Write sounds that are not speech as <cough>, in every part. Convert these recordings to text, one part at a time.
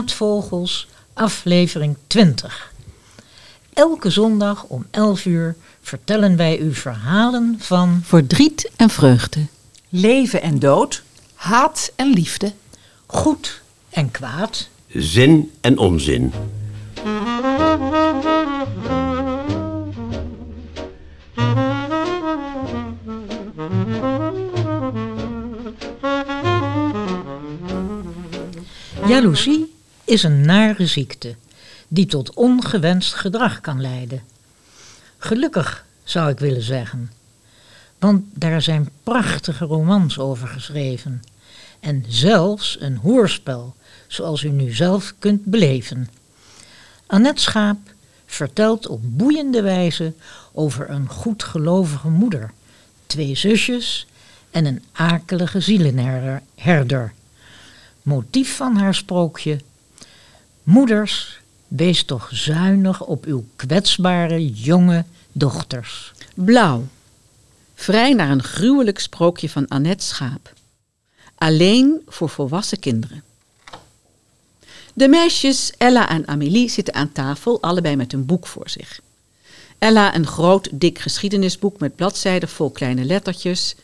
Praatvogels, aflevering 20. Elke zondag om 11 uur vertellen wij u verhalen van Verdriet en vreugde. Leven en dood, haat en liefde. goed en kwaad, Zin en onzin. Jaloezie is een nare ziekte die tot ongewenst gedrag kan leiden. Gelukkig zou ik willen zeggen, want daar zijn prachtige romans over geschreven en zelfs een hoorspel zoals u nu zelf kunt beleven. Annette Schaap vertelt op boeiende wijze over een goedgelovige moeder, twee zusjes en een akelige zielenherder. herder. Motief van haar sprookje. Moeders, wees toch zuinig op uw kwetsbare jonge dochters. Blauw. Vrij naar een gruwelijk sprookje van Annette Schaap. Alleen voor volwassen kinderen. De meisjes Ella en Amélie zitten aan tafel, allebei met een boek voor zich. Ella een groot, dik geschiedenisboek met bladzijden vol kleine lettertjes,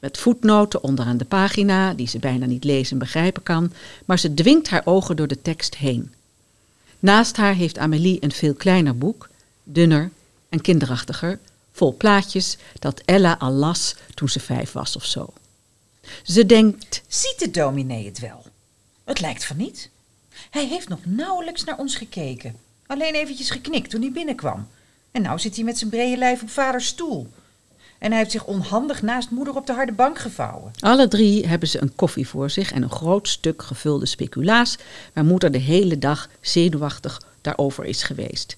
met voetnoten onderaan de pagina, die ze bijna niet lezen en begrijpen kan, maar ze dwingt haar ogen door de tekst heen. Naast haar heeft Amélie een veel kleiner boek, dunner en kinderachtiger, vol plaatjes dat Ella al las toen ze vijf was of zo. Ze denkt, Ziet de dominee het wel? Het lijkt van niet. Hij heeft nog nauwelijks naar ons gekeken. Alleen eventjes geknikt toen hij binnenkwam. En nou zit hij met zijn brede lijf op vaders stoel. En hij heeft zich onhandig naast moeder op de harde bank gevouwen. alle drie hebben ze een koffie voor zich en een groot stuk gevulde speculaas, waar moeder de hele dag zenuwachtig daarover is geweest.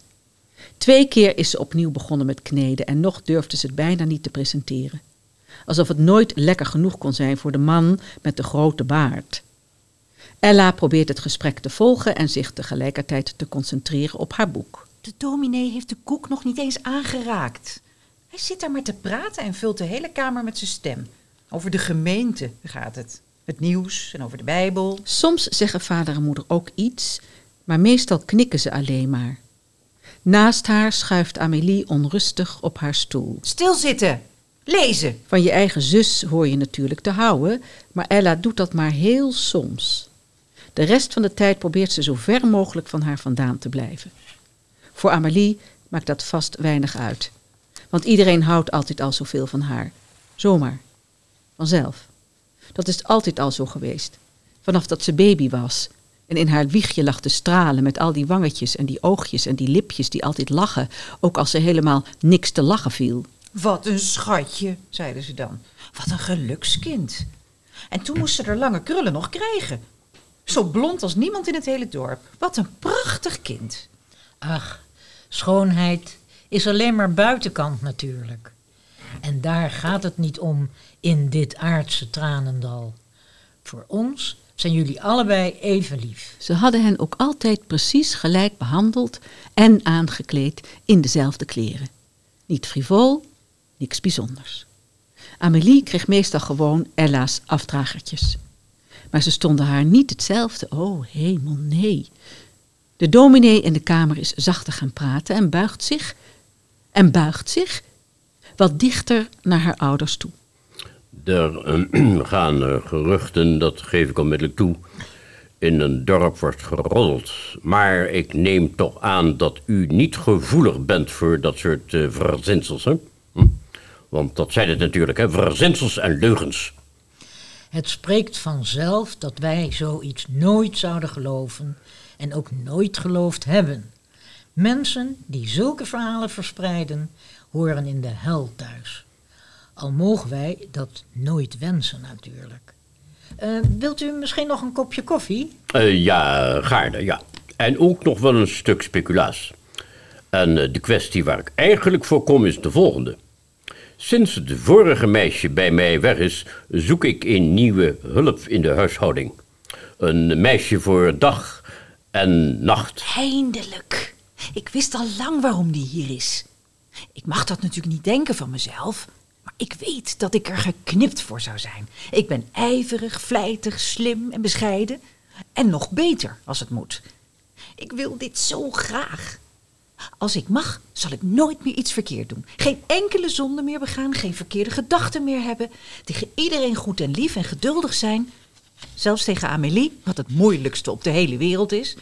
Twee keer is ze opnieuw begonnen met kneden en nog durfde ze het bijna niet te presenteren. Alsof het nooit lekker genoeg kon zijn voor de man met de grote baard. Ella probeert het gesprek te volgen en zich tegelijkertijd te concentreren op haar boek. De dominee heeft de koek nog niet eens aangeraakt. Hij zit daar maar te praten en vult de hele kamer met zijn stem. Over de gemeente gaat het. Het nieuws en over de Bijbel. Soms zeggen vader en moeder ook iets, maar meestal knikken ze alleen maar. Naast haar schuift Amélie onrustig op haar stoel. Stilzitten! Lezen! Van je eigen zus hoor je natuurlijk te houden, maar Ella doet dat maar heel soms. De rest van de tijd probeert ze zo ver mogelijk van haar vandaan te blijven. Voor Amélie maakt dat vast weinig uit. Want iedereen houdt altijd al zoveel van haar. Zomaar. Vanzelf. Dat is altijd al zo geweest. Vanaf dat ze baby was. En in haar wiegje lag te stralen met al die wangetjes en die oogjes en die lipjes die altijd lachen. Ook als ze helemaal niks te lachen viel. Wat een schatje, zeiden ze dan. Wat een gelukskind. En toen moest ze er lange krullen nog krijgen. Zo blond als niemand in het hele dorp. Wat een prachtig kind. Ach, schoonheid is alleen maar buitenkant natuurlijk. En daar gaat het niet om in dit aardse tranendal. Voor ons zijn jullie allebei even lief. Ze hadden hen ook altijd precies gelijk behandeld en aangekleed in dezelfde kleren. Niet frivol, niks bijzonders. Amélie kreeg meestal gewoon Ella's afdragertjes. Maar ze stonden haar niet hetzelfde. Oh, hemel, nee. De dominee in de kamer is zachter gaan praten en buigt zich, en buigt zich, wat dichter naar haar ouders toe. Er eh, <clears throat> gaan eh, geruchten, dat geef ik onmiddellijk toe, in een dorp wordt geroddeld. Maar ik neem toch aan dat u niet gevoelig bent voor dat soort eh, verzinsels, hè? Hm? Want dat zijn het natuurlijk, hè? Verzinsels en leugens. Het spreekt vanzelf dat wij zoiets nooit zouden geloven en ook nooit geloofd hebben. Mensen die zulke verhalen verspreiden, horen in de hel thuis. Al mogen wij dat nooit wensen natuurlijk. Eh, wilt u misschien nog een kopje koffie? Eh, ja, gaarne, ja. En ook nog wel een stuk speculaas. En eh, de kwestie waar ik eigenlijk voor kom is de volgende. Sinds het vorige meisje bij mij weg is, zoek ik een nieuwe hulp in de huishouding. Een meisje voor dag en nacht. Eindelijk. Ik wist al lang waarom die hier is. Ik mag dat natuurlijk niet denken van mezelf. Maar ik weet dat ik er geknipt voor zou zijn. Ik ben ijverig, vlijtig, slim en bescheiden. En nog beter als het moet. Ik wil dit zo graag. Als ik mag, zal ik nooit meer iets verkeerd doen. Geen enkele zonde meer begaan, geen verkeerde gedachten meer hebben. Tegen iedereen goed en lief en geduldig zijn. Zelfs tegen Amélie, wat het moeilijkste op de hele wereld is.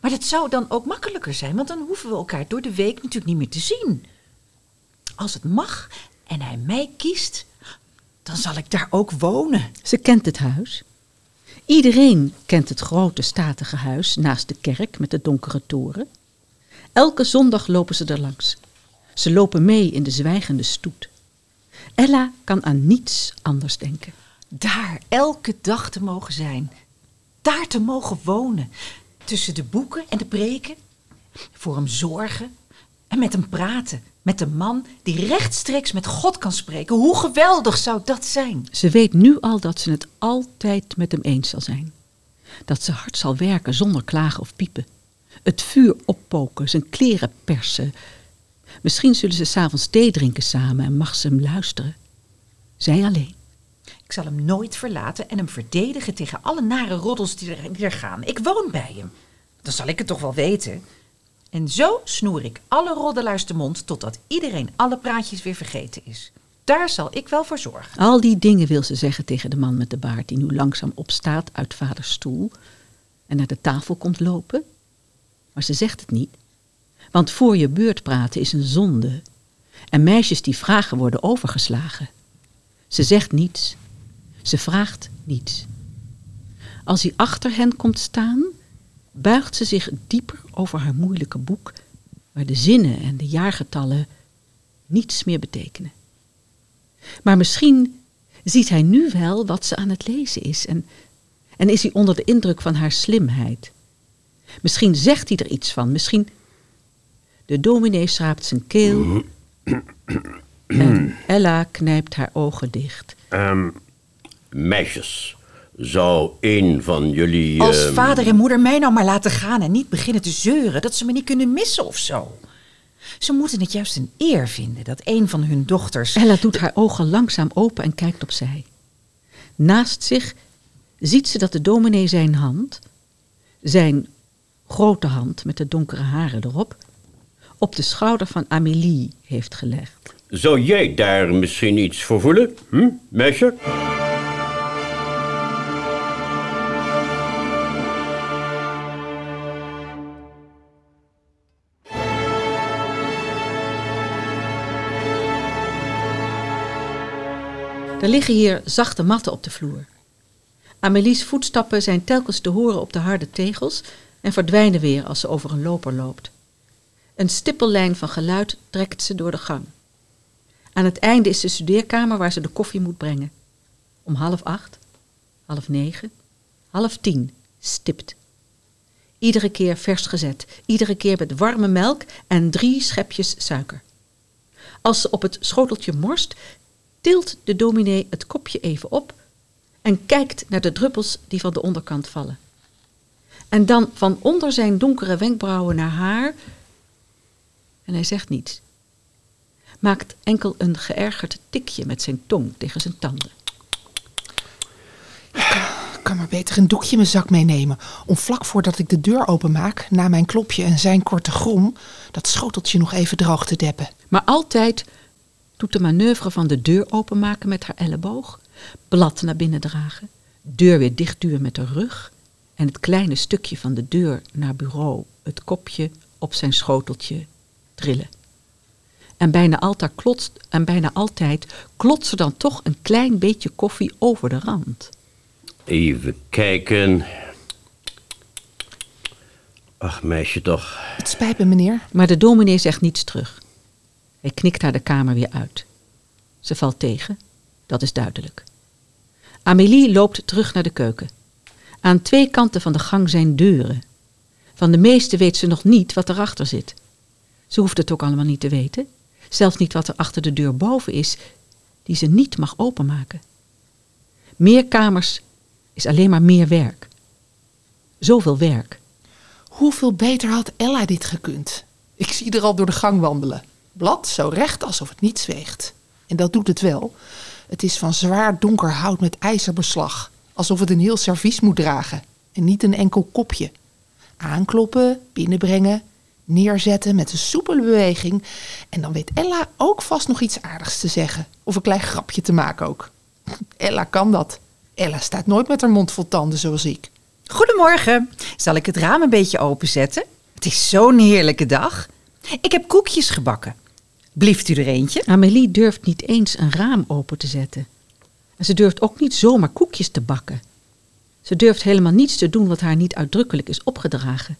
Maar dat zou dan ook makkelijker zijn, want dan hoeven we elkaar door de week natuurlijk niet meer te zien. Als het mag en hij mij kiest, dan zal ik daar ook wonen. Ze kent het huis. Iedereen kent het grote statige huis naast de kerk met de donkere toren. Elke zondag lopen ze er langs. Ze lopen mee in de zwijgende stoet. Ella kan aan niets anders denken. Daar elke dag te mogen zijn. Daar te mogen wonen. Tussen de boeken en de preken. Voor hem zorgen. En met hem praten. Met de man die rechtstreeks met God kan spreken. Hoe geweldig zou dat zijn? Ze weet nu al dat ze het altijd met hem eens zal zijn. Dat ze hard zal werken zonder klagen of piepen. Het vuur oppoken, zijn kleren persen. Misschien zullen ze s'avonds thee drinken samen en mag ze hem luisteren. Zij alleen. Zal hem nooit verlaten en hem verdedigen tegen alle nare roddels die er, die gaan. Ik woon bij hem. Dan zal ik het toch wel weten. En zo snoer ik alle roddelaars de mond totdat iedereen alle praatjes weer vergeten is. Daar zal ik wel voor zorgen. Al die dingen wil ze zeggen tegen de man met de baard die nu langzaam opstaat uit vaders stoel en naar de tafel komt lopen. Maar ze zegt het niet, want voor je beurt praten is een zonde en meisjes die vragen worden overgeslagen. Ze zegt niets, ze vraagt niets. Als hij achter hen komt staan, buigt ze zich dieper over haar moeilijke boek, waar de zinnen en de jaargetallen niets meer betekenen. Maar misschien ziet hij nu wel wat ze aan het lezen is en, en is hij onder de indruk van haar slimheid. Misschien zegt hij er iets van, misschien. De dominee schraapt zijn keel en Ella knijpt haar ogen dicht. Ehm, meisjes, zou een van jullie... Als ehm, vader en moeder mij nou maar laten gaan en niet beginnen te zeuren dat ze me niet kunnen missen of zo. Ze moeten het juist een eer vinden dat een van hun dochters. Ella doet haar ogen langzaam open en kijkt opzij. Naast zich ziet ze dat de dominee zijn hand, zijn grote hand met de donkere haren erop, op de schouder van Amélie heeft gelegd. Zou jij daar misschien iets voor voelen, hm, meisje? Er liggen hier zachte matten op de vloer. Amélie's voetstappen zijn telkens te horen op de harde tegels en verdwijnen weer als ze over een loper loopt. Een stippellijn van geluid trekt ze door de gang. Aan het einde is de studeerkamer waar ze de koffie moet brengen. Om half acht, half negen, half tien, stipt. Iedere keer vers gezet, iedere keer met warme melk en drie schepjes suiker. Als ze op het schoteltje morst, tilt de dominee het kopje even op en kijkt naar de druppels die van de onderkant vallen. En dan van onder zijn donkere wenkbrauwen naar haar. En hij zegt niets. Maakt enkel een geërgerd tikje met zijn tong tegen zijn tanden. Ik kan maar beter een doekje in mijn zak meenemen. Om vlak voordat ik de deur openmaak, na mijn klopje en zijn korte grom, dat schoteltje nog even droog te deppen. Maar altijd doet de manoeuvre van de deur openmaken met haar elleboog, blad naar binnen dragen, deur weer dichtduwen met de rug en het kleine stukje van de deur naar bureau, het kopje op zijn schoteltje trillen. En bijna, altijd klotst, en bijna altijd klotst er dan toch een klein beetje koffie over de rand. Even kijken. Ach, meisje toch. Het spijt me, meneer. Maar de dominee zegt niets terug. Hij knikt haar de kamer weer uit. Ze valt tegen, dat is duidelijk. Amélie loopt terug naar de keuken. Aan twee kanten van de gang zijn deuren. Van de meeste weet ze nog niet wat erachter zit. Ze hoeft het ook allemaal niet te weten. Zelfs niet wat er achter de deur boven is, die ze niet mag openmaken. Meer kamers is alleen maar meer werk. Zoveel werk. Hoeveel beter had Ella dit gekund? Ik zie er al door de gang wandelen. Blad zo recht alsof het niet zweegt. En dat doet het wel. Het is van zwaar donker hout met ijzerbeslag. Alsof het een heel servies moet dragen. En niet een enkel kopje. Aankloppen, binnenbrengen, neerzetten met een soepele beweging. En dan weet Ella ook vast nog iets aardigs te zeggen. Of een klein grapje te maken ook. <laughs> Ella kan dat. Ella staat nooit met haar mond vol tanden zoals ik. Goedemorgen. Zal ik het raam een beetje openzetten? Het is zo'n heerlijke dag. Ik heb koekjes gebakken. Blieft u er eentje? Amélie durft niet eens een raam open te zetten. En ze durft ook niet zomaar koekjes te bakken. Ze durft helemaal niets te doen wat haar niet uitdrukkelijk is opgedragen.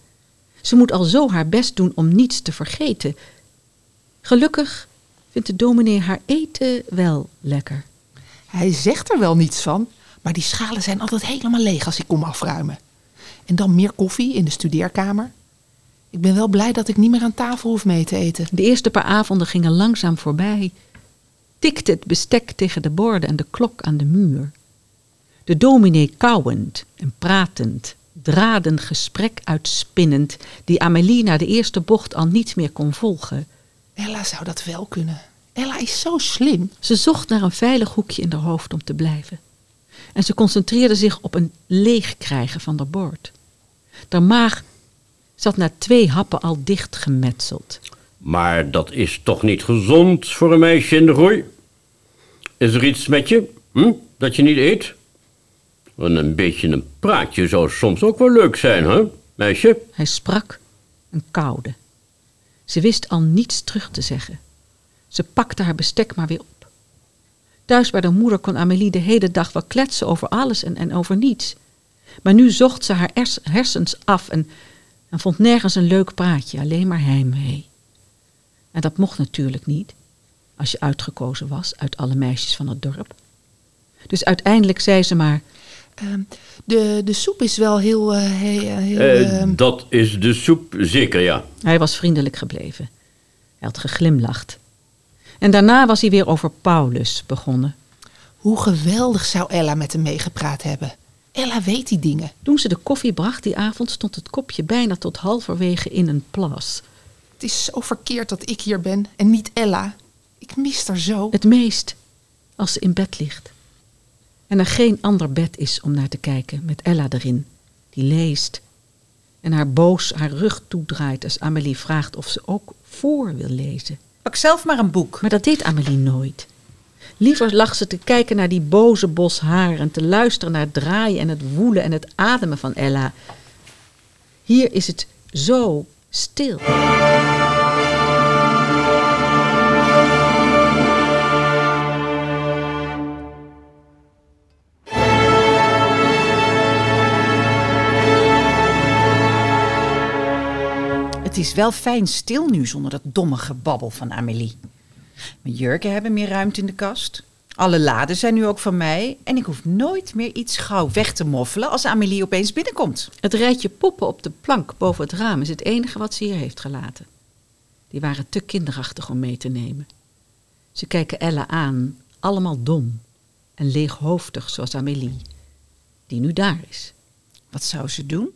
Ze moet al zo haar best doen om niets te vergeten. Gelukkig vindt de dominee haar eten wel lekker. Hij zegt er wel niets van, maar die schalen zijn altijd helemaal leeg als ik kom afruimen. En dan meer koffie in de studeerkamer. Ik ben wel blij dat ik niet meer aan tafel hoef mee te eten. De eerste paar avonden gingen langzaam voorbij. Tikte het bestek tegen de borden en de klok aan de muur. De dominee kauwend en pratend, draden gesprek uitspinnend, die Amélie na de eerste bocht al niet meer kon volgen. Ella zou dat wel kunnen. Ella is zo slim. Ze zocht naar een veilig hoekje in haar hoofd om te blijven. En ze concentreerde zich op een leegkrijgen van haar bord. De maag zat na twee happen al dichtgemetseld. Maar dat is toch niet gezond voor een meisje in de groei? Is er iets met je, hm, dat je niet eet? En een beetje een praatje zou soms ook wel leuk zijn, hè, meisje? Hij sprak en kauwde. Ze wist al niets terug te zeggen. Ze pakte haar bestek maar weer op. Thuis bij de moeder kon Amélie de hele dag wel kletsen over alles en, en over niets. Maar nu zocht ze haar ers- hersens af en, en vond nergens een leuk praatje, alleen maar heimwee. En dat mocht natuurlijk niet, als je uitgekozen was uit alle meisjes van het dorp. Dus uiteindelijk zei ze maar, Ehm, de, de soep is wel heel... he- heel ehm, dat is de soep, zeker ja. Hij was vriendelijk gebleven. Hij had geglimlacht. En daarna was hij weer over Paulus begonnen. Hoe geweldig zou Ella met hem meegepraat hebben. Ella weet die dingen. Toen ze de koffie bracht die avond, stond het kopje bijna tot halverwege in een plas. Het is zo verkeerd dat ik hier ben en niet Ella. Ik mis haar zo. Het meest als ze in bed ligt. En er geen ander bed is om naar te kijken met Ella erin, die leest. En haar boos haar rug toedraait als Amélie vraagt of ze ook voor wil lezen. Pak zelf maar een boek. Maar dat deed Amélie nooit. Liever lag ze te kijken naar die boze bos haar en te luisteren naar het draaien en het woelen en het ademen van Ella. Hier is het zo stil. Het is wel fijn stil nu zonder dat domme gebabbel van Amélie. Mijn jurken hebben meer ruimte in de kast. Alle laden zijn nu ook van mij. En ik hoef nooit meer iets gauw weg te moffelen als Amélie opeens binnenkomt. Het rijtje poppen op de plank boven het raam is het enige wat ze hier heeft gelaten. Die waren te kinderachtig om mee te nemen. Ze kijken Ella aan, allemaal dom en leeghoofdig zoals Amélie, die nu daar is. Wat zou ze doen?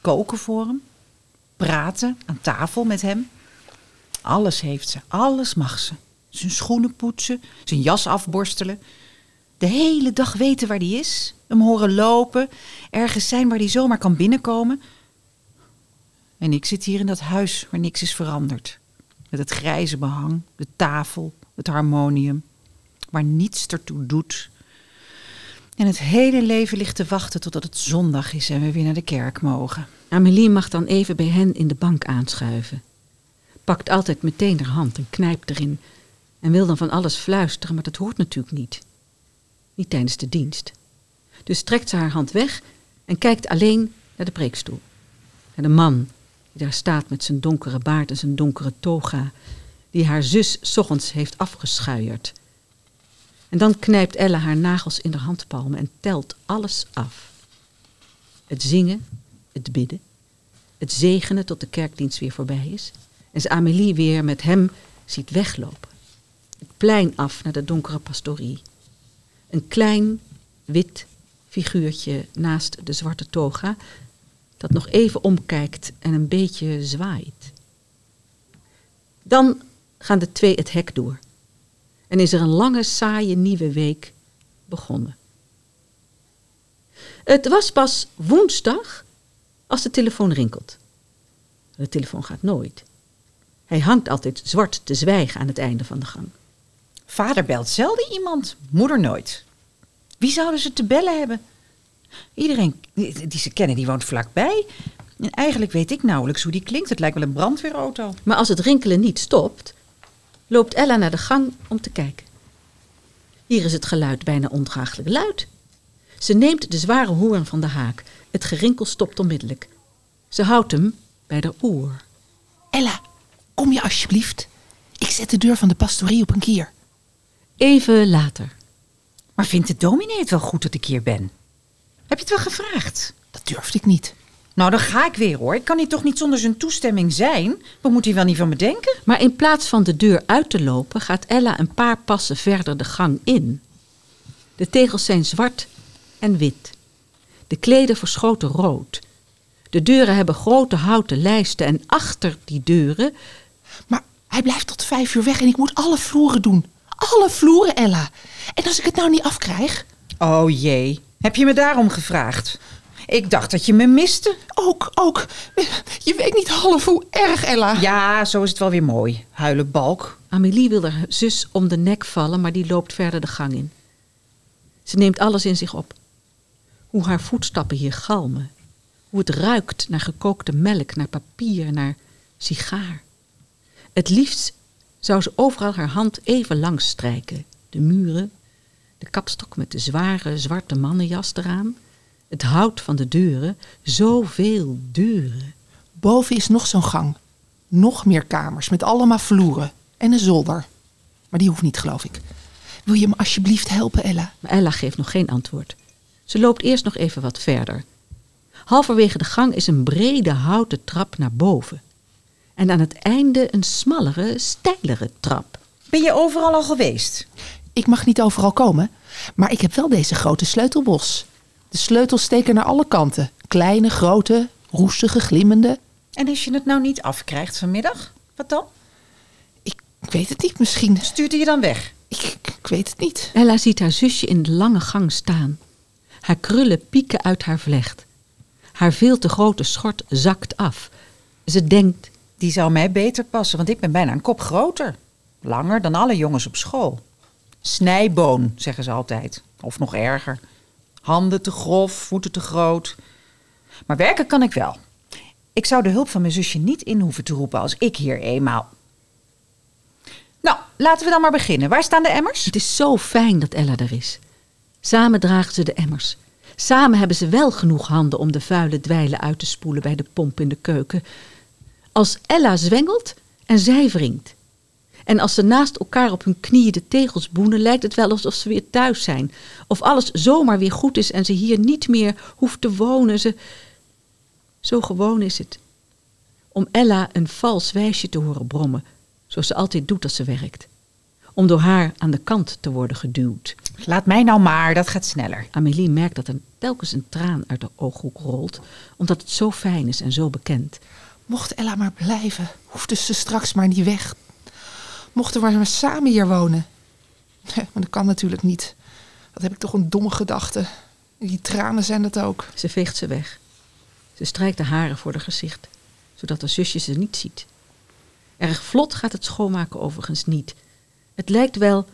Koken voor hem? Praten aan tafel met hem? Alles heeft ze, alles mag ze. Zijn schoenen poetsen, zijn jas afborstelen. De hele dag weten waar die is. Hem horen lopen, ergens zijn waar hij zomaar kan binnenkomen. En ik zit hier in dat huis waar niks is veranderd. Met het grijze behang, de tafel, het harmonium. Waar niets ertoe doet. En het hele leven ligt te wachten totdat het zondag is en we weer naar de kerk mogen. Amélie mag dan even bij hen in de bank aanschuiven. Pakt altijd meteen haar hand en knijpt erin. En wil dan van alles fluisteren, maar dat hoort natuurlijk niet. Niet tijdens de dienst. Dus trekt ze haar hand weg en kijkt alleen naar de preekstoel. En de man die daar staat met zijn donkere baard en zijn donkere toga, die haar zus 's ochtends heeft afgeschuierd. En dan knijpt Ella haar nagels in haar handpalmen en telt alles af. Het zingen, het bidden, het zegenen tot de kerkdienst weer voorbij is. En ze Amélie weer met hem ziet weglopen. Het plein af naar de donkere pastorie. Een klein, wit figuurtje naast de zwarte toga, dat nog even omkijkt en een beetje zwaait. Dan gaan de twee het hek door. En is er een lange, saaie nieuwe week begonnen. Het was pas woensdag als de telefoon rinkelt. De telefoon gaat nooit. Hij hangt altijd zwart te zwijgen aan het einde van de gang. Vader belt zelden iemand, moeder nooit. Wie zouden ze te bellen hebben? Iedereen die ze kennen, die woont vlakbij. En eigenlijk weet ik nauwelijks hoe die klinkt. Het lijkt wel een brandweerauto. Maar als het rinkelen niet stopt, loopt Ella naar de gang om te kijken. Hier is het geluid bijna ondraaglijk luid. Ze neemt de zware hoorn van de haak. Het gerinkel stopt onmiddellijk. Ze houdt hem bij de oor. Ella, kom je alsjeblieft. Ik zet de deur van de pastorie op een kier. Even later. Maar vindt de dominee het wel goed dat ik hier ben? Heb je het wel gevraagd? Dat durfde ik niet. Nou, dan ga ik weer hoor. Ik kan hier toch niet zonder zijn toestemming zijn? Wat moet hij wel niet van me denken? Maar in plaats van de deur uit te lopen, gaat Ella een paar passen verder de gang in. De tegels zijn zwart en wit. De kleden verschoten rood. De deuren hebben grote houten lijsten en achter die deuren Maar hij blijft tot vijf uur weg en ik moet alle vloeren doen. Alle vloeren, Ella. En als ik het nou niet afkrijg? Oh jee, heb je me daarom gevraagd? Ik dacht dat je me miste. Ook, ook. Je weet niet half hoe erg, Ella. Ja, zo is het wel weer mooi. Huilen balk. Amélie wil haar zus om de nek vallen, maar die loopt verder de gang in. Ze neemt alles in zich op. Hoe haar voetstappen hier galmen. Hoe het ruikt naar gekookte melk, naar papier, naar sigaar. Het liefst zou ze overal haar hand even langs strijken. De muren, de kapstok met de zware zwarte mannenjas eraan, het hout van de deuren, zoveel deuren. Boven is nog zo'n gang. Nog meer kamers met allemaal vloeren. En een zolder. Maar die hoeft niet, geloof ik. Wil je me alsjeblieft helpen, Ella? Maar Ella geeft nog geen antwoord. Ze loopt eerst nog even wat verder. Halverwege de gang is een brede houten trap naar boven. En aan het einde een smallere, steilere trap. Ben je overal al geweest? Ik mag niet overal komen, maar ik heb wel deze grote sleutelbos. De sleutels steken naar alle kanten. Kleine, grote, roestige, glimmende. En als je het nou niet afkrijgt vanmiddag, wat dan? Ik, weet het niet, misschien. Stuurt hij je dan weg? Ik, ik, ik weet het niet. Ella ziet haar zusje in de lange gang staan. Haar krullen pieken uit haar vlecht. Haar veel te grote schort zakt af. Ze denkt, Die zou mij beter passen, want ik ben bijna een kop groter. Langer dan alle jongens op school. Snijboon, zeggen ze altijd. Of nog erger. Handen te grof, voeten te groot. Maar werken kan ik wel. Ik zou de hulp van mijn zusje niet in hoeven te roepen als ik hier eenmaal. Nou, laten we dan maar beginnen. Waar staan de emmers? het is zo fijn dat Ella er is. Samen dragen ze de emmers. Samen hebben ze wel genoeg handen om de vuile dweilen uit te spoelen bij de pomp in de keuken. Als Ella zwengelt en zij wringt. En als ze naast elkaar op hun knieën de tegels boenen, lijkt het wel alsof ze weer thuis zijn. Of alles zomaar weer goed is en ze hier niet meer hoeft te wonen. Ze... Zo gewoon is het. Om Ella een vals wijsje te horen brommen, zoals ze altijd doet als ze werkt. Om door haar aan de kant te worden geduwd. Laat mij nou maar, dat gaat sneller. Amélie merkt dat er telkens een traan uit de ooghoek rolt, omdat het zo fijn is en zo bekend. Mocht Ella maar blijven, hoefde ze straks maar niet weg. Mochten we maar samen hier wonen. <laughs> Nee, maar dat kan natuurlijk niet. Dat heb ik toch een domme gedachte. Die tranen zijn het ook. Ze veegt ze weg. Ze strijkt de haren voor haar gezicht, zodat haar zusje ze niet ziet. Erg vlot gaat het schoonmaken overigens niet. Het lijkt wel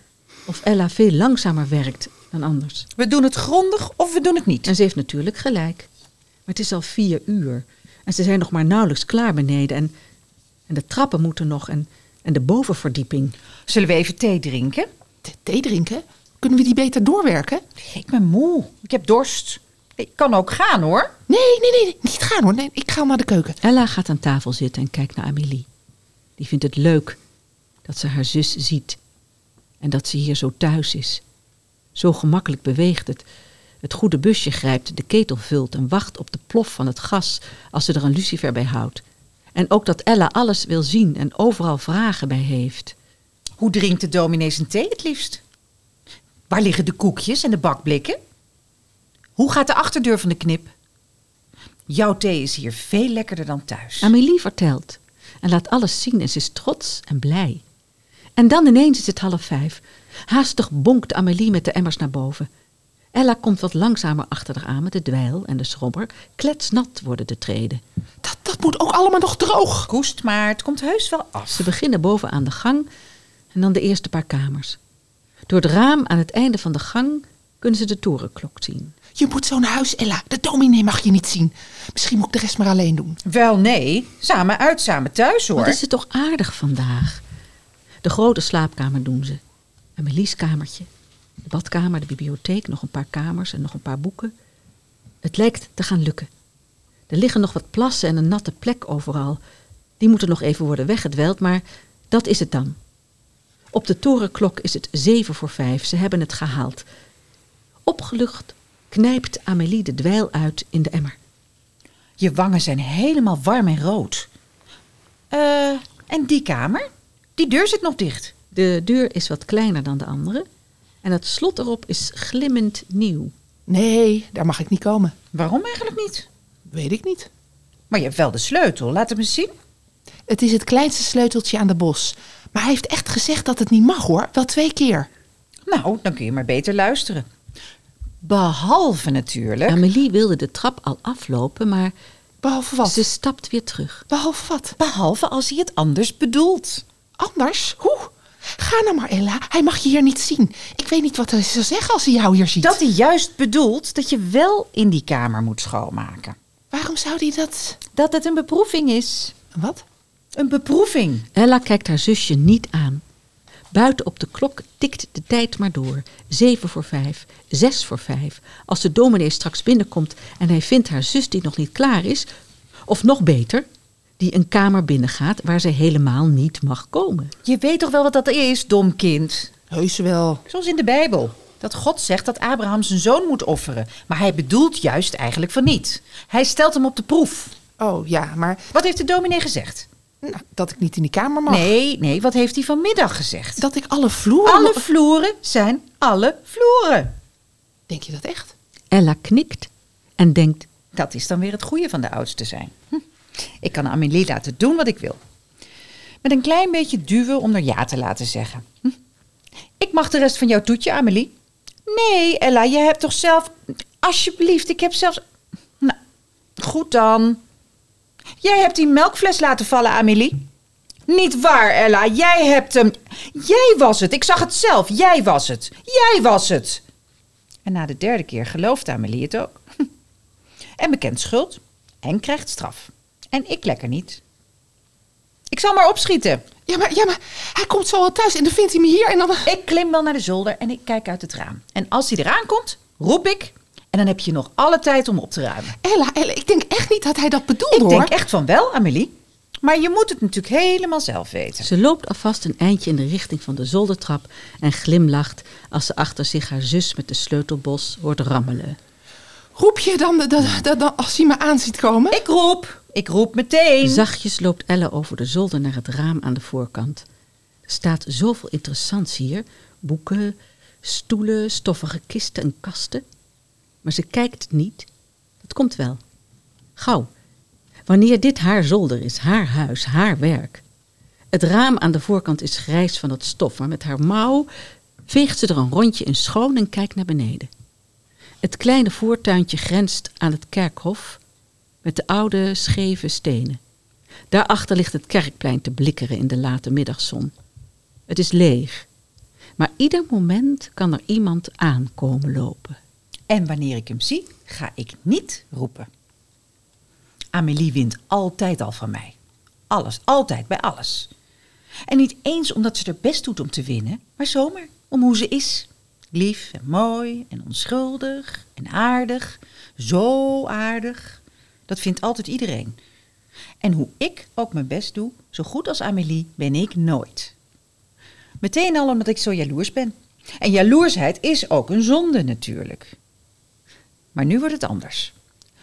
of Ella veel langzamer werkt dan anders. We doen het grondig of we doen het niet. En ze heeft natuurlijk gelijk. Maar het is al vier uur. En ze zijn nog maar nauwelijks klaar beneden. En, en de trappen moeten nog. En, en de bovenverdieping. Zullen we even thee drinken? Th- Thee drinken? Kunnen we die beter doorwerken? Ik ben moe. Ik heb dorst. Ik kan ook gaan hoor. Nee, nee, nee, nee, niet gaan hoor. Nee, ik ga al naar de keuken. Ella gaat aan tafel zitten en kijkt naar Amélie. Die vindt het leuk dat ze haar zus ziet. En dat ze hier zo thuis is. Zo gemakkelijk beweegt het. Het goede busje grijpt, de ketel vult en wacht op de plof van het gas als ze er een lucifer bij houdt. En ook dat Ella alles wil zien en overal vragen bij heeft. Hoe drinkt de dominee zijn thee het liefst? Waar liggen de koekjes en de bakblikken? Hoe gaat de achterdeur van de knip? Jouw thee is hier veel lekkerder dan thuis. Amélie vertelt en laat alles zien en ze is trots en blij. En dan ineens is het half vijf. Haastig bonkt Amélie met de emmers naar boven. Ella komt wat langzamer achter haar aan met de dweil en de schrobber. Kletsnat worden de treden. Dat, dat moet ook allemaal nog droog. Koest maar, het komt heus wel af. Ze beginnen boven aan de gang en dan de eerste paar kamers. Door het raam aan het einde van de gang kunnen ze de torenklok zien. Je moet zo naar huis, Ella. De dominee mag je niet zien. Misschien moet ik de rest maar alleen doen. Wel nee, samen uit, samen thuis hoor. Wat is het toch aardig vandaag. De grote slaapkamer doen ze. Amelie's kamertje. De badkamer, de bibliotheek, nog een paar kamers en nog een paar boeken. Het lijkt te gaan lukken. Er liggen nog wat plassen en een natte plek overal. Die moeten nog even worden weggedweld, maar dat is het dan. Op de torenklok is het zeven voor vijf. Ze hebben het gehaald. Opgelucht knijpt Amélie de dweil uit in de emmer. Je wangen zijn helemaal warm en rood. Eh, en die kamer? Die deur zit nog dicht. De deur is wat kleiner dan de andere en het slot erop is glimmend nieuw. Nee, daar mag ik niet komen. Waarom eigenlijk niet? Weet ik niet. Maar je hebt wel de sleutel, laat hem eens zien. Het is het kleinste sleuteltje aan de bos. Maar hij heeft echt gezegd dat het niet mag hoor. Wel twee keer. Nou, dan kun je maar beter luisteren. Behalve natuurlijk. Amélie wilde de trap al aflopen, maar Behalve wat? ze stapt weer terug. Behalve wat? Behalve als hij het anders bedoelt. Anders? Hoe? Ga nou maar, Ella. Hij mag je hier niet zien. Ik weet niet wat hij zou zeggen als hij jou hier ziet. Dat hij juist bedoelt dat je wel in die kamer moet schoonmaken. Waarom zou hij dat... Dat het een beproeving is. Wat? Een beproeving. Ella kijkt haar zusje niet aan. Buiten op de klok tikt de tijd maar door. Zeven voor vijf, zes voor vijf. Als de dominee straks binnenkomt en hij vindt haar zus die nog niet klaar is, of nog beter, die een kamer binnengaat waar ze helemaal niet mag komen. Je weet toch wel wat dat is, dom kind? Heus wel. Zoals in de Bijbel. Dat God zegt dat Abraham zijn zoon moet offeren. Maar hij bedoelt juist eigenlijk van niet. Hij stelt hem op de proef. Oh ja, maar Wat heeft de dominee gezegd? nou, dat ik niet in die kamer mag. Nee, nee, wat heeft hij vanmiddag gezegd? Dat ik alle vloeren... Alle vloeren zijn alle vloeren. Denk je dat echt? Ella knikt en denkt, Dat is dan weer het goede van de oudste zijn. Hm. Ik kan Amélie laten doen wat ik wil. Met een klein beetje duwen om er ja te laten zeggen. Hm. Ik mag de rest van jouw toetje, Amélie. Nee, Ella, je hebt toch zelf... Alsjeblieft, ik heb zelfs... Nou, goed dan. Jij hebt die melkfles laten vallen, Amélie. Niet waar, Ella. Jij hebt hem... Jij was het. Ik zag het zelf. Jij was het. Jij was het. En na de derde keer gelooft Amélie het ook. En bekent schuld. En krijgt straf. En ik lekker niet. Ik zal maar opschieten. Ja maar, ja, maar hij komt zo al thuis en dan vindt hij me hier en dan... Ik klim wel naar de zolder en ik kijk uit het raam. En als hij eraan komt, roep ik. En dan heb je nog alle tijd om op te ruimen. Ella, Ella, ik denk echt niet dat hij dat bedoelde Ik hoor. denk echt van wel, Amélie. Maar je moet het natuurlijk helemaal zelf weten. ze loopt alvast een eindje in de richting van de zoldertrap en glimlacht als ze achter zich haar zus met de sleutelbos hoort rammelen. Roep je dan, de- de- de- de- als hij me aan ziet komen? Ik roep. Ik roep meteen. Zachtjes loopt Elle over de zolder naar het raam aan de voorkant. Er staat zoveel interessants hier: boeken, stoelen, stoffige kisten en kasten. Maar ze kijkt niet. Het komt wel. Gauw. Wanneer dit haar zolder is, haar huis, haar werk. Het raam aan de voorkant is grijs van het stof, maar met haar mouw veegt ze er een rondje in schoon en kijkt naar beneden. Het kleine voortuintje grenst aan het kerkhof met de oude, scheve stenen. Daarachter ligt het kerkplein te blikkeren in de late middagzon. Het is leeg, maar ieder moment kan er iemand aankomen lopen. En wanneer ik hem zie, ga ik niet roepen. Amélie wint altijd al van mij. Alles, altijd, bij alles. En niet eens omdat ze er best doet om te winnen, maar zomaar om hoe ze is. Lief en mooi en onschuldig en aardig. Zo aardig. Dat vindt altijd iedereen. En hoe ik ook mijn best doe, zo goed als Amélie, ben ik nooit. Meteen al omdat ik zo jaloers ben. En jaloersheid is ook een zonde natuurlijk. Maar nu wordt het anders.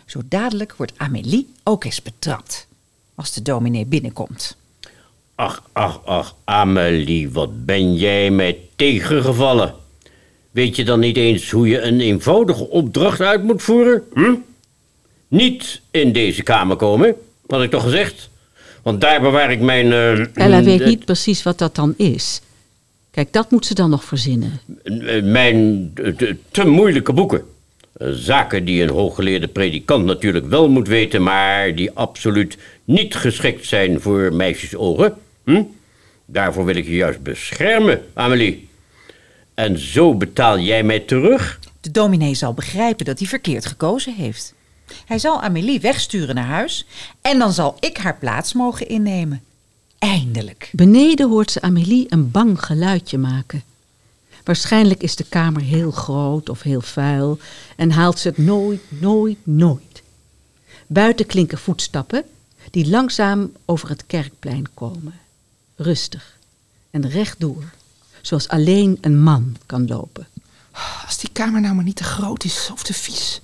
Zo dadelijk wordt Amélie ook eens betrapt. Als de dominee binnenkomt. Ach, ach, ach, Amelie, wat ben jij mij tegengevallen? Weet je dan niet eens hoe je een eenvoudige opdracht uit moet voeren? Hm? Niet in deze kamer komen, had ik toch gezegd? Want daar bewaar ik mijn... eh, Ella weet niet precies wat dat dan is. Kijk, dat moet ze dan nog verzinnen. Mijn eh, te, te moeilijke boeken. Eh, Zaken die een hooggeleerde predikant natuurlijk wel moet weten, maar die absoluut niet geschikt zijn voor meisjesogen. Hm? Daarvoor wil ik je juist beschermen, Amelie. En zo betaal jij mij terug? De dominee zal begrijpen dat hij verkeerd gekozen heeft. Hij zal Amélie wegsturen naar huis en dan zal ik haar plaats mogen innemen. Eindelijk. Beneden hoort ze Amélie een bang geluidje maken. Waarschijnlijk is de kamer heel groot of heel vuil en haalt ze het nooit, nooit, nooit. Buiten klinken voetstappen die langzaam over het kerkplein komen. Rustig en rechtdoor, zoals alleen een man kan lopen. Als die kamer nou maar niet te groot is of te vies.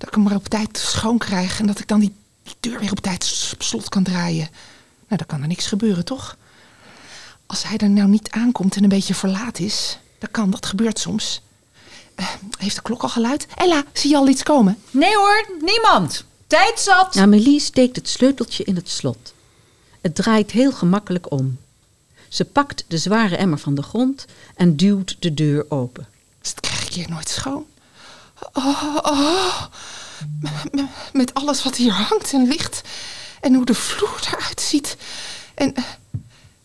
Dat ik hem maar op tijd schoon krijg en dat ik dan die, die deur weer op tijd op slot kan draaien. Nou, dan kan er niks gebeuren, toch? Als hij er nou niet aankomt en een beetje verlaat is, dan kan, dat gebeurt soms. Eh, heeft de klok al geluid? Ella, zie je al iets komen? Nee hoor, niemand. Tijd zat. Amélie steekt het sleuteltje in het slot. Het draait heel gemakkelijk om. Ze pakt de zware emmer van de grond en duwt de deur open. Dat krijg ik hier nooit schoon. Oh, oh. Met alles wat hier hangt en ligt. En hoe de vloer eruit ziet. En eh,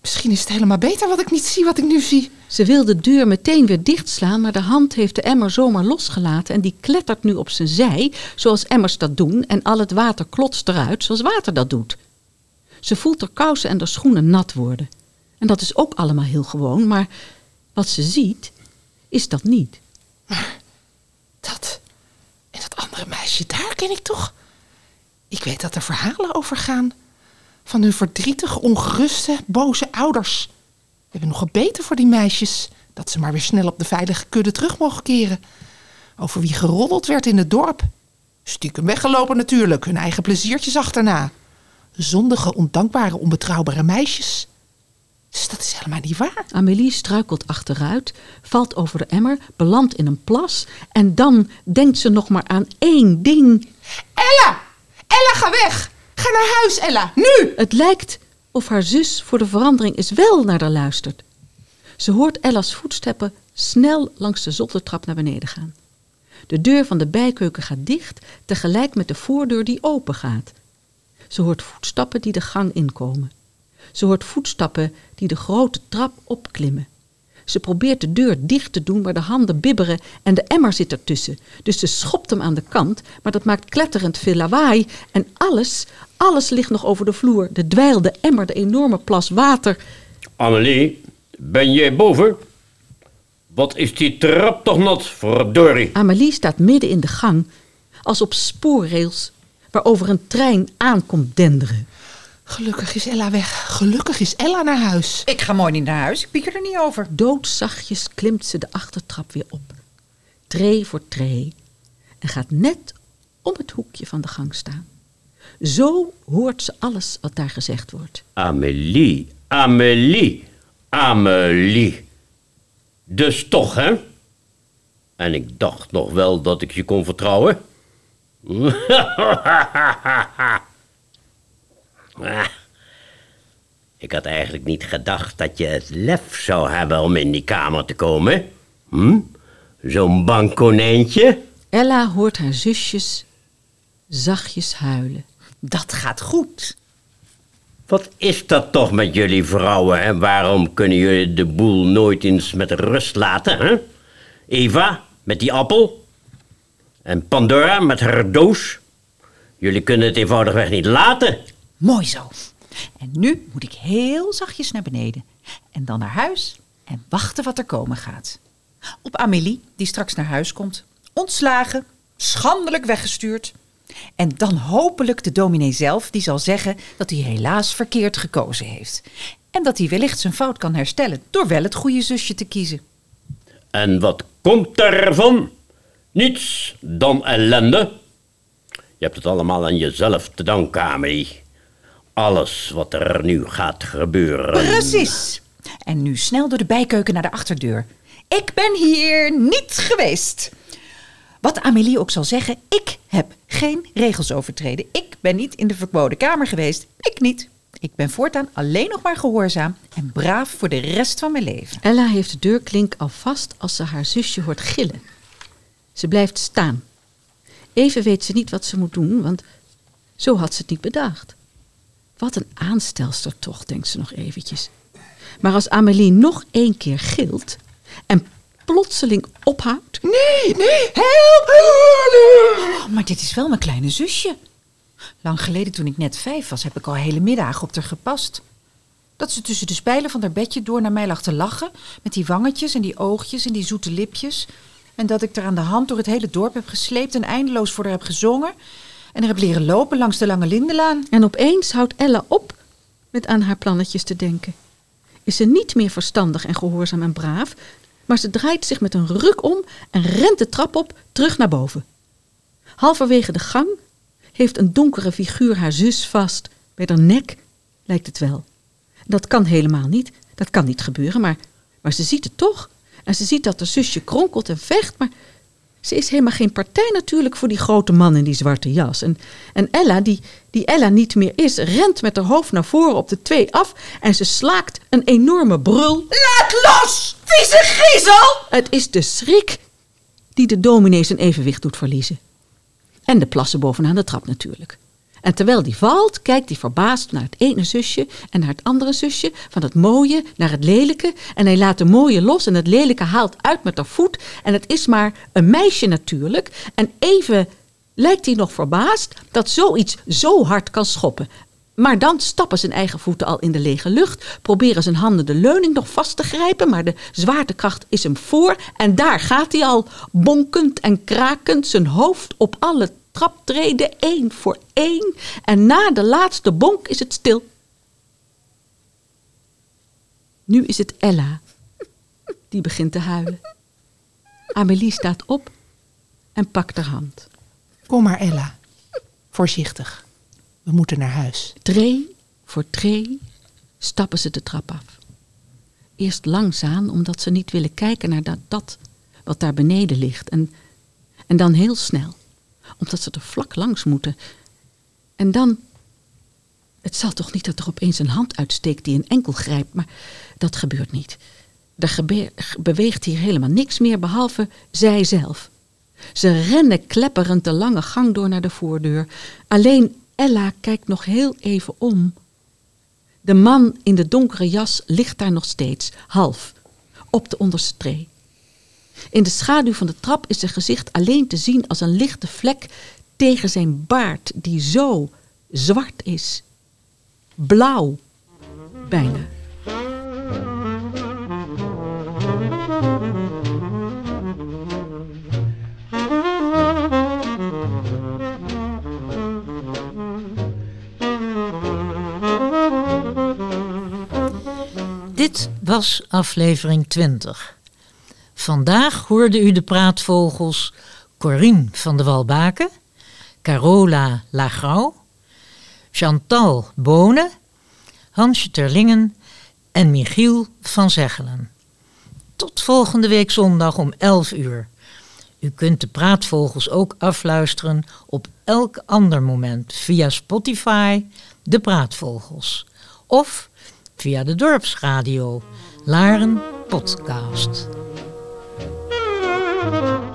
misschien is het helemaal beter wat ik niet zie wat ik nu zie. Ze wil de deur meteen weer dichtslaan, maar de hand heeft de emmer zomaar losgelaten en die klettert nu op zijn zij, zoals emmers dat doen, en al het water klotst eruit, zoals water dat doet. Ze voelt haar kousen en haar schoenen nat worden. En dat is ook allemaal heel gewoon, maar wat ze ziet, is dat niet. Dat. En dat andere meisje daar ken ik toch? Ik weet dat er verhalen over gaan. Van hun verdrietige, ongeruste, boze ouders. We hebben nog gebeten voor die meisjes. Dat ze maar weer snel op de veilige kudde terug mogen keren. Over wie geroddeld werd in het dorp. Stiekem weggelopen natuurlijk, hun eigen pleziertjes achterna. Zondige, ondankbare, onbetrouwbare meisjes. Dus dat is helemaal niet waar. Amélie struikelt achteruit, valt over de emmer, belandt in een plas en dan denkt ze nog maar aan één ding. Ella! Ella, ga weg! Ga naar huis, Ella! Nu! Het lijkt of haar zus voor de verandering eens wel naar haar luistert. Ze hoort Ella's voetstappen snel langs de zoldertrap naar beneden gaan. De deur van de bijkeuken gaat dicht, tegelijk met de voordeur die open gaat. Ze hoort voetstappen die de gang inkomen. Ze hoort voetstappen die de grote trap opklimmen. Ze probeert de deur dicht te doen, maar de handen bibberen en de emmer zit ertussen. Dus ze schopt hem aan de kant, maar dat maakt kletterend veel lawaai. En alles, alles ligt nog over de vloer. De dweil, de emmer, de enorme plas water. Amelie, ben jij boven? Wat is die trap toch nat, verdorie? Amélie staat midden in de gang, als op spoorrails, waarover een trein aankomt denderen. Gelukkig is Ella weg. Gelukkig is Ella naar huis. Ik ga mooi niet naar huis. Ik pieker er niet over. Doodzachtjes klimt ze de achtertrap weer op, tree voor tree, en gaat net om het hoekje van de gang staan. Zo hoort ze alles wat daar gezegd wordt. Amelie, Amelie, Amelie. Dus toch, hè? En ik dacht nog wel dat ik je kon vertrouwen. <laughs> Ah, ik had eigenlijk niet gedacht dat je het lef zou hebben om in die kamer te komen. Hm? Zo'n bang konijntje. Ella hoort haar zusjes zachtjes huilen. Dat gaat goed. Wat is dat toch met jullie vrouwen en waarom kunnen jullie de boel nooit eens met rust laten, hè? Eva, met die appel. En Pandora met haar doos. Jullie kunnen het eenvoudigweg niet laten. Mooi zo. En nu moet ik heel zachtjes naar beneden. En dan naar huis en wachten wat er komen gaat. Op Amélie, die straks naar huis komt. Ontslagen, schandelijk weggestuurd. En dan hopelijk de dominee zelf, die zal zeggen dat hij helaas verkeerd gekozen heeft. En dat hij wellicht zijn fout kan herstellen door wel het goede zusje te kiezen. En wat komt ervan? Niets dan ellende. Je hebt het allemaal aan jezelf te danken, Amelie. Alles wat er nu gaat gebeuren. Precies. En nu snel door de bijkeuken naar de achterdeur. Ik ben hier niet geweest. Wat Amélie ook zal zeggen, ik heb geen regels overtreden. Ik ben niet in de verboden kamer geweest. Ik niet. Ik ben voortaan alleen nog maar gehoorzaam en braaf voor de rest van mijn leven. Ella heeft de deurklink al vast als ze haar zusje hoort gillen. Ze blijft staan. Even weet ze niet wat ze moet doen, want zo had ze het niet bedacht. Wat een aanstelster toch, denkt ze nog eventjes. Maar als Amélie nog één keer gilt en plotseling ophoudt... Nee, nee. Help! Oh, maar dit is wel mijn kleine zusje. Lang geleden, toen ik net vijf was, heb ik al hele middagen op haar gepast. Dat ze tussen de spijlen van haar bedje door naar mij lag te lachen... met die wangetjes en die oogjes en die zoete lipjes... en dat ik er aan de hand door het hele dorp heb gesleept... en eindeloos voor haar heb gezongen... en er heb leren lopen langs de lange lindenlaan. En opeens houdt Ella op met aan haar plannetjes te denken. Is ze niet meer verstandig en gehoorzaam en braaf, maar ze draait zich met een ruk om en rent de trap op terug naar boven. Halverwege de gang heeft een donkere figuur haar zus vast. Bij haar nek lijkt het wel. Dat kan helemaal niet. Dat kan niet gebeuren, maar, maar ze ziet het toch. En ze ziet dat haar zusje kronkelt en vecht, maar ze is helemaal geen partij natuurlijk voor die grote man in die zwarte jas. En, en Ella, die, die Ella niet meer is, rent met haar hoofd naar voren op de twee af en ze slaakt een enorme brul. Laat los, vieze griezel! Het is de schrik die de dominee zijn evenwicht doet verliezen. En de plassen bovenaan de trap natuurlijk. En terwijl die valt, kijkt hij verbaasd naar het ene zusje en naar het andere zusje, van het mooie naar het lelijke. En hij laat de mooie los en het lelijke haalt uit met haar voet. En het is maar een meisje natuurlijk. En even lijkt hij nog verbaasd dat zoiets zo hard kan schoppen. Maar dan stappen zijn eigen voeten al in de lege lucht, proberen zijn handen de leuning nog vast te grijpen, maar de zwaartekracht is hem voor en daar gaat hij al, bonkend en krakend, zijn hoofd op alle traptreden, één voor één. En na de laatste bonk is het stil. Nu is het Ella, die begint te huilen. Amélie staat op en pakt haar hand. Kom maar, Ella. Voorzichtig. We moeten naar huis. Tree voor tree stappen ze de trap af. Eerst langzaam, omdat ze niet willen kijken naar dat, dat wat daar beneden ligt. En, en dan heel snel, omdat ze er vlak langs moeten. En dan. Het zal toch niet dat er opeens een hand uitsteekt die een enkel grijpt, maar dat gebeurt niet. Er beweegt hier helemaal niks meer behalve zijzelf. Ze rennen klepperend de lange gang door naar de voordeur. Alleen Ella kijkt nog heel even om. De man in de donkere jas ligt daar nog steeds, half, op de onderste tree. In de schaduw van de trap is zijn gezicht alleen te zien als een lichte vlek tegen zijn baard, die zo zwart is. Blauw, bijna. Dit was aflevering 20. Vandaag hoorde u de praatvogels Corine van de Walbaken, Carola Lagrouw, Chantal Bonen, Hansje Terlingen en Michiel van Zeggelen. Tot volgende week zondag om 11 uur. U kunt de praatvogels ook afluisteren op elk ander moment via Spotify, de praatvogels. Of via de dorpsradio, Laren Podcast. Thank you.